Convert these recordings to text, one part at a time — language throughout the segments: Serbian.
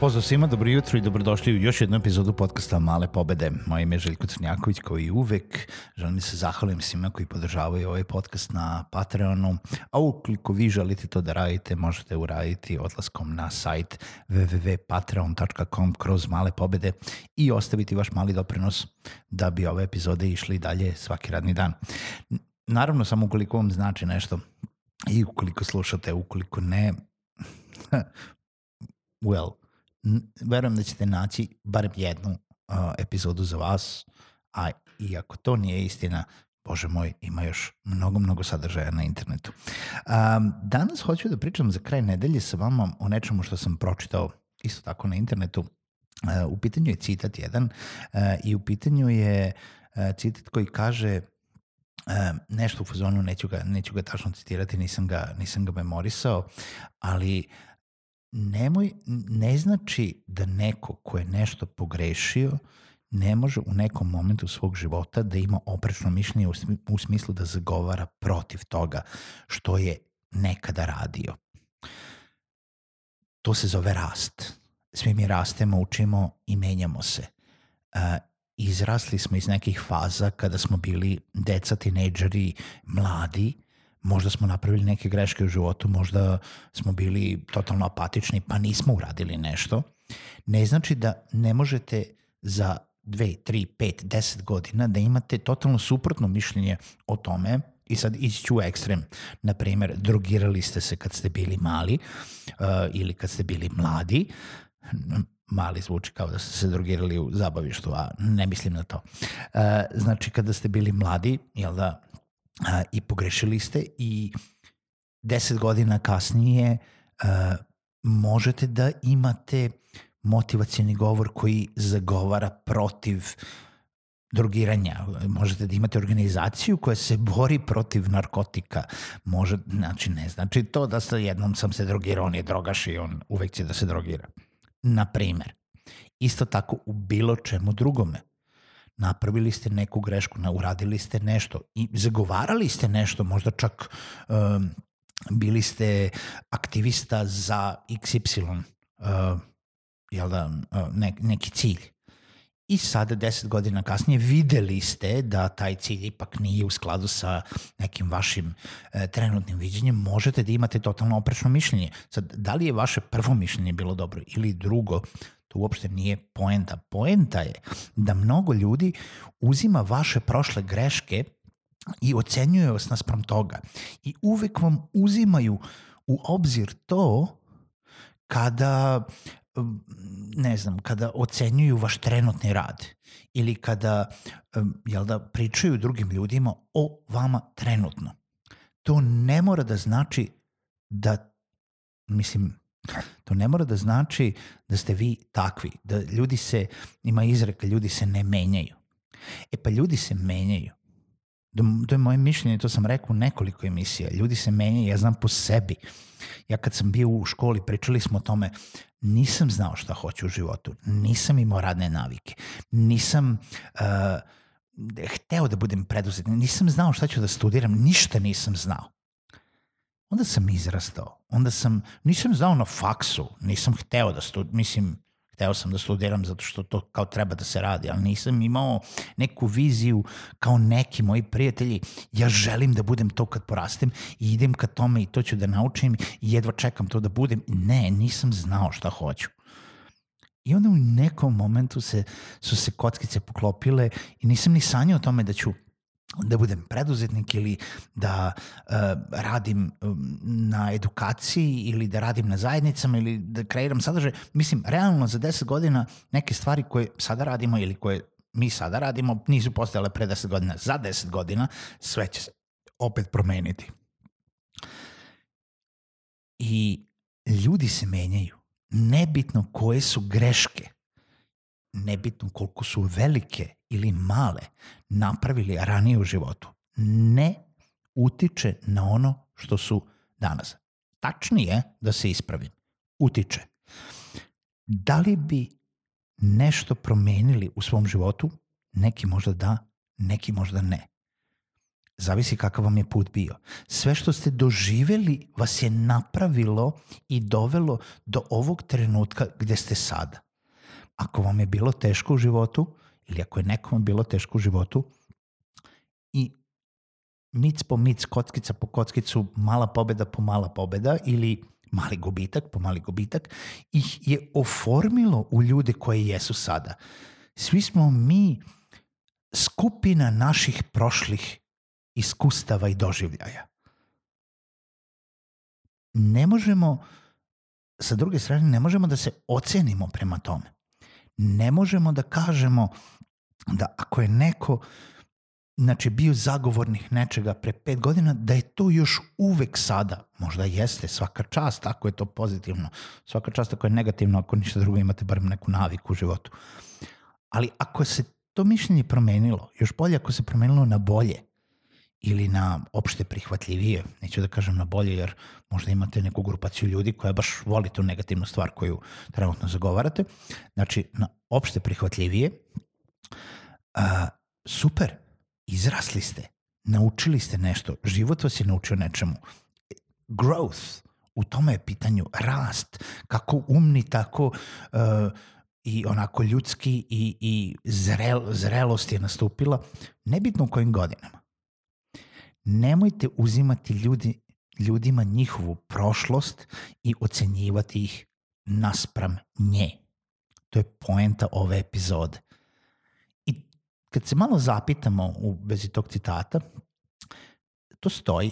Pozdrav svima, dobro jutro i dobrodošli u još jednu epizodu podcasta Male pobede. Moje ime je Željko Crnjaković, i uvek. Želim da se zahvalim svima koji podržavaju ovaj podcast na Patreonu. A ukoliko vi želite to da radite, možete uraditi odlaskom na sajt www.patreon.com kroz Male pobede i ostaviti vaš mali doprinos da bi ove epizode išli dalje svaki radni dan. Naravno, samo ukoliko vam znači nešto i ukoliko slušate, ukoliko ne, well, verujem da ćete naći barem jednu uh, epizodu za vas, a iako to nije istina, Bože moj, ima još mnogo, mnogo sadržaja na internetu. Um, danas hoću da pričam za kraj nedelje sa vama o nečemu što sam pročitao isto tako na internetu. Uh, u pitanju je citat jedan uh, i u pitanju je uh, citat koji kaže uh, nešto u fazonu, neću ga, neću ga tačno citirati, nisam ga, nisam ga memorisao, ali nemoj, ne znači da neko ko je nešto pogrešio ne može u nekom momentu svog života da ima oprečno mišljenje u, smislu da zagovara protiv toga što je nekada radio. To se zove rast. Svi mi rastemo, učimo i menjamo se. Izrasli smo iz nekih faza kada smo bili deca, tinejdžeri, mladi, možda smo napravili neke greške u životu, možda smo bili totalno apatični pa nismo uradili nešto, ne znači da ne možete za 2, 3, 5, 10 godina da imate totalno suprotno mišljenje o tome i sad ići ću u ekstrem. Naprimer, drogirali ste se kad ste bili mali uh, ili kad ste bili mladi, mali zvuči kao da ste se drogirali u zabavištu, a ne mislim na to. Uh, znači, kada ste bili mladi, jel da, a, i pogrešili ste i deset godina kasnije a, možete da imate motivacijani govor koji zagovara protiv drogiranja. Možete da imate organizaciju koja se bori protiv narkotika. Može, znači ne znači to da sa jednom sam se drogirao, on je drogaš i on uvek će da se drogira. Na primer. Isto tako u bilo čemu drugome napravili ste neku grešku, uradili ste nešto i zagovarali ste nešto, možda čak um, bili ste aktivista za XY, uh, jel da, uh, ne, neki cilj. I sada, deset godina kasnije, videli ste da taj cilj ipak nije u skladu sa nekim vašim e, trenutnim viđenjem, možete da imate totalno oprečno mišljenje. Sad, da li je vaše prvo mišljenje bilo dobro ili drugo, To uopšte nije poenta. Poenta je da mnogo ljudi uzima vaše prošle greške i ocenjuje vas naspram toga. I uvek vam uzimaju u obzir to kada ne znam, kada ocenjuju vaš trenutni rad ili kada jel da, pričaju drugim ljudima o vama trenutno. To ne mora da znači da, mislim, To ne mora da znači da ste vi takvi, da ljudi se, ima izreka, ljudi se ne menjaju. E pa ljudi se menjaju. To je moje mišljenje, to sam rekao u nekoliko emisija. Ljudi se menjaju, ja znam po sebi. Ja kad sam bio u školi, pričali smo o tome, nisam znao šta hoću u životu, nisam imao radne navike, nisam uh, hteo da budem preduzetnik, nisam znao šta ću da studiram, ništa nisam znao. Onda sam izrastao. Onda sam, nisam znao na faksu, nisam hteo da studiram, mislim, hteo sam da studiram zato što to kao treba da se radi, ali nisam imao neku viziju kao neki moji prijatelji, ja želim da budem to kad porastem i idem ka tome i to ću da naučim i jedva čekam to da budem. Ne, nisam znao šta hoću. I onda u nekom momentu se, su se kockice poklopile i nisam ni sanjao o tome da ću da budem preduzetnik ili da uh, radim um, na edukaciji ili da radim na zajednicama ili da kreiram sadržaj. Mislim, realno za 10 godina neke stvari koje sada radimo ili koje mi sada radimo nisu postojale pre 10 godina. Za 10 godina sve će se opet promeniti. I ljudi se menjaju. Nebitno koje su greške, nebitno koliko su velike ili male napravili ranije u životu, ne utiče na ono što su danas. Tačnije da se ispravim, utiče. Da li bi nešto promenili u svom životu? Neki možda da, neki možda ne. Zavisi kakav vam je put bio. Sve što ste doživeli vas je napravilo i dovelo do ovog trenutka gde ste sada. Ako vam je bilo teško u životu, ili ako je nekom bilo teško u životu, i mic po mic, kockica po kockicu, mala pobeda po mala pobeda, ili mali gubitak po mali gubitak, ih je oformilo u ljude koje jesu sada. Svi smo mi skupina naših prošlih iskustava i doživljaja. Ne možemo, sa druge strane, ne možemo da se ocenimo prema tome. Ne možemo da kažemo da ako je neko znači bio zagovornik nečega pre pet godina, da je to još uvek sada. Možda jeste, svaka čast ako je to pozitivno, svaka čast ako je negativno, ako ništa drugo imate barem neku naviku u životu. Ali ako se to mišljenje promenilo, još bolje ako se promenilo na bolje, ili na opšte prihvatljivije, neću da kažem na bolje, jer možda imate neku grupaciju ljudi koja baš voli tu negativnu stvar koju trenutno zagovarate. Znači, na opšte prihvatljivije, a, super, izrasli ste, naučili ste nešto, život vas je naučio nečemu. Growth, u tome je pitanju rast, kako umni, tako uh, i onako ljudski i, i zrel, zrelost je nastupila, nebitno u kojim godinama nemojte uzimati ljudi, ljudima njihovu prošlost i ocenjivati ih naspram nje. To je poenta ove epizode. I kad se malo zapitamo u vezi tog citata, to stoji.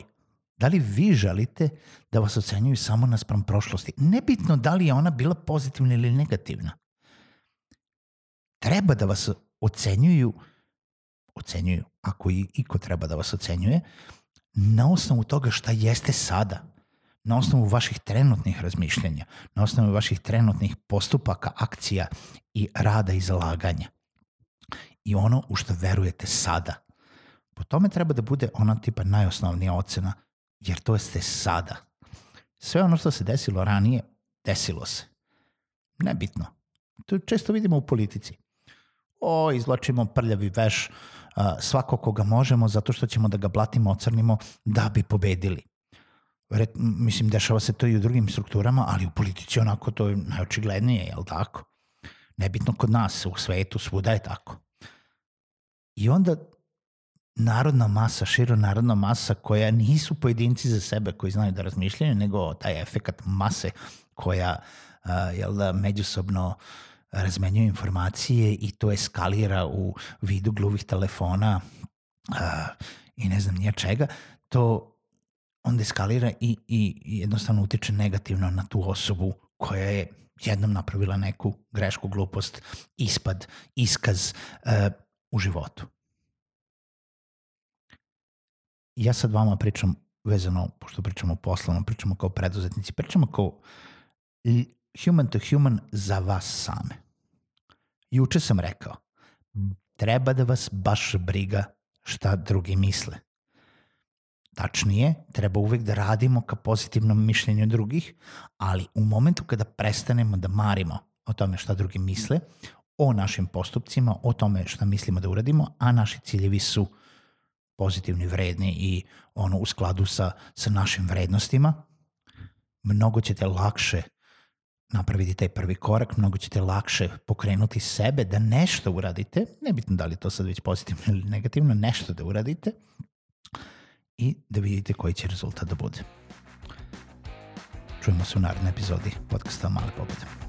Da li vi želite da vas ocenjuju samo naspram prošlosti? Nebitno da li je ona bila pozitivna ili negativna. Treba da vas ocenjuju ocenjuju, ako i iko treba da vas ocenjuje, na osnovu toga šta jeste sada, na osnovu vaših trenutnih razmišljenja, na osnovu vaših trenutnih postupaka, akcija i rada i zalaganja. I ono u što verujete sada. Po tome treba da bude ona tipa najosnovnija ocena, jer to jeste sada. Sve ono što se desilo ranije, desilo se. Nebitno. To često vidimo u politici. O, izlačimo prljavi veš, svako koga možemo zato što ćemo da ga blatimo, ocrnimo da bi pobedili. Vret, mislim, dešava se to i u drugim strukturama, ali u politici onako to je najočiglednije, je li tako? Nebitno kod nas, u svetu, svuda je tako. I onda narodna masa, širo narodna masa koja nisu pojedinci za sebe koji znaju da razmišljaju, nego taj efekat mase koja uh, jel da, međusobno razmenjuju informacije i to eskalira u vidu gluvih telefona uh, i ne znam nije čega, to onda eskalira i, i jednostavno utiče negativno na tu osobu koja je jednom napravila neku grešku, glupost, ispad, iskaz uh, u životu. Ja sad vama pričam vezano, pošto pričamo poslovno, pričamo kao preduzetnici, pričamo kao human to human za vas same. Juče sam rekao, treba da vas baš briga šta drugi misle. Tačnije, treba uvek da radimo ka pozitivnom mišljenju drugih, ali u momentu kada prestanemo da marimo o tome šta drugi misle, o našim postupcima, o tome šta mislimo da uradimo, a naši ciljevi su pozitivni, vredni i ono u skladu sa, sa našim vrednostima, mnogo ćete lakše napraviti taj prvi korak, mnogo ćete lakše pokrenuti sebe da nešto uradite, nebitno da li to sad već pozitivno ili negativno, nešto da uradite i da vidite koji će rezultat da bude. Čujemo se u narednoj epizodi podcasta Male pobede.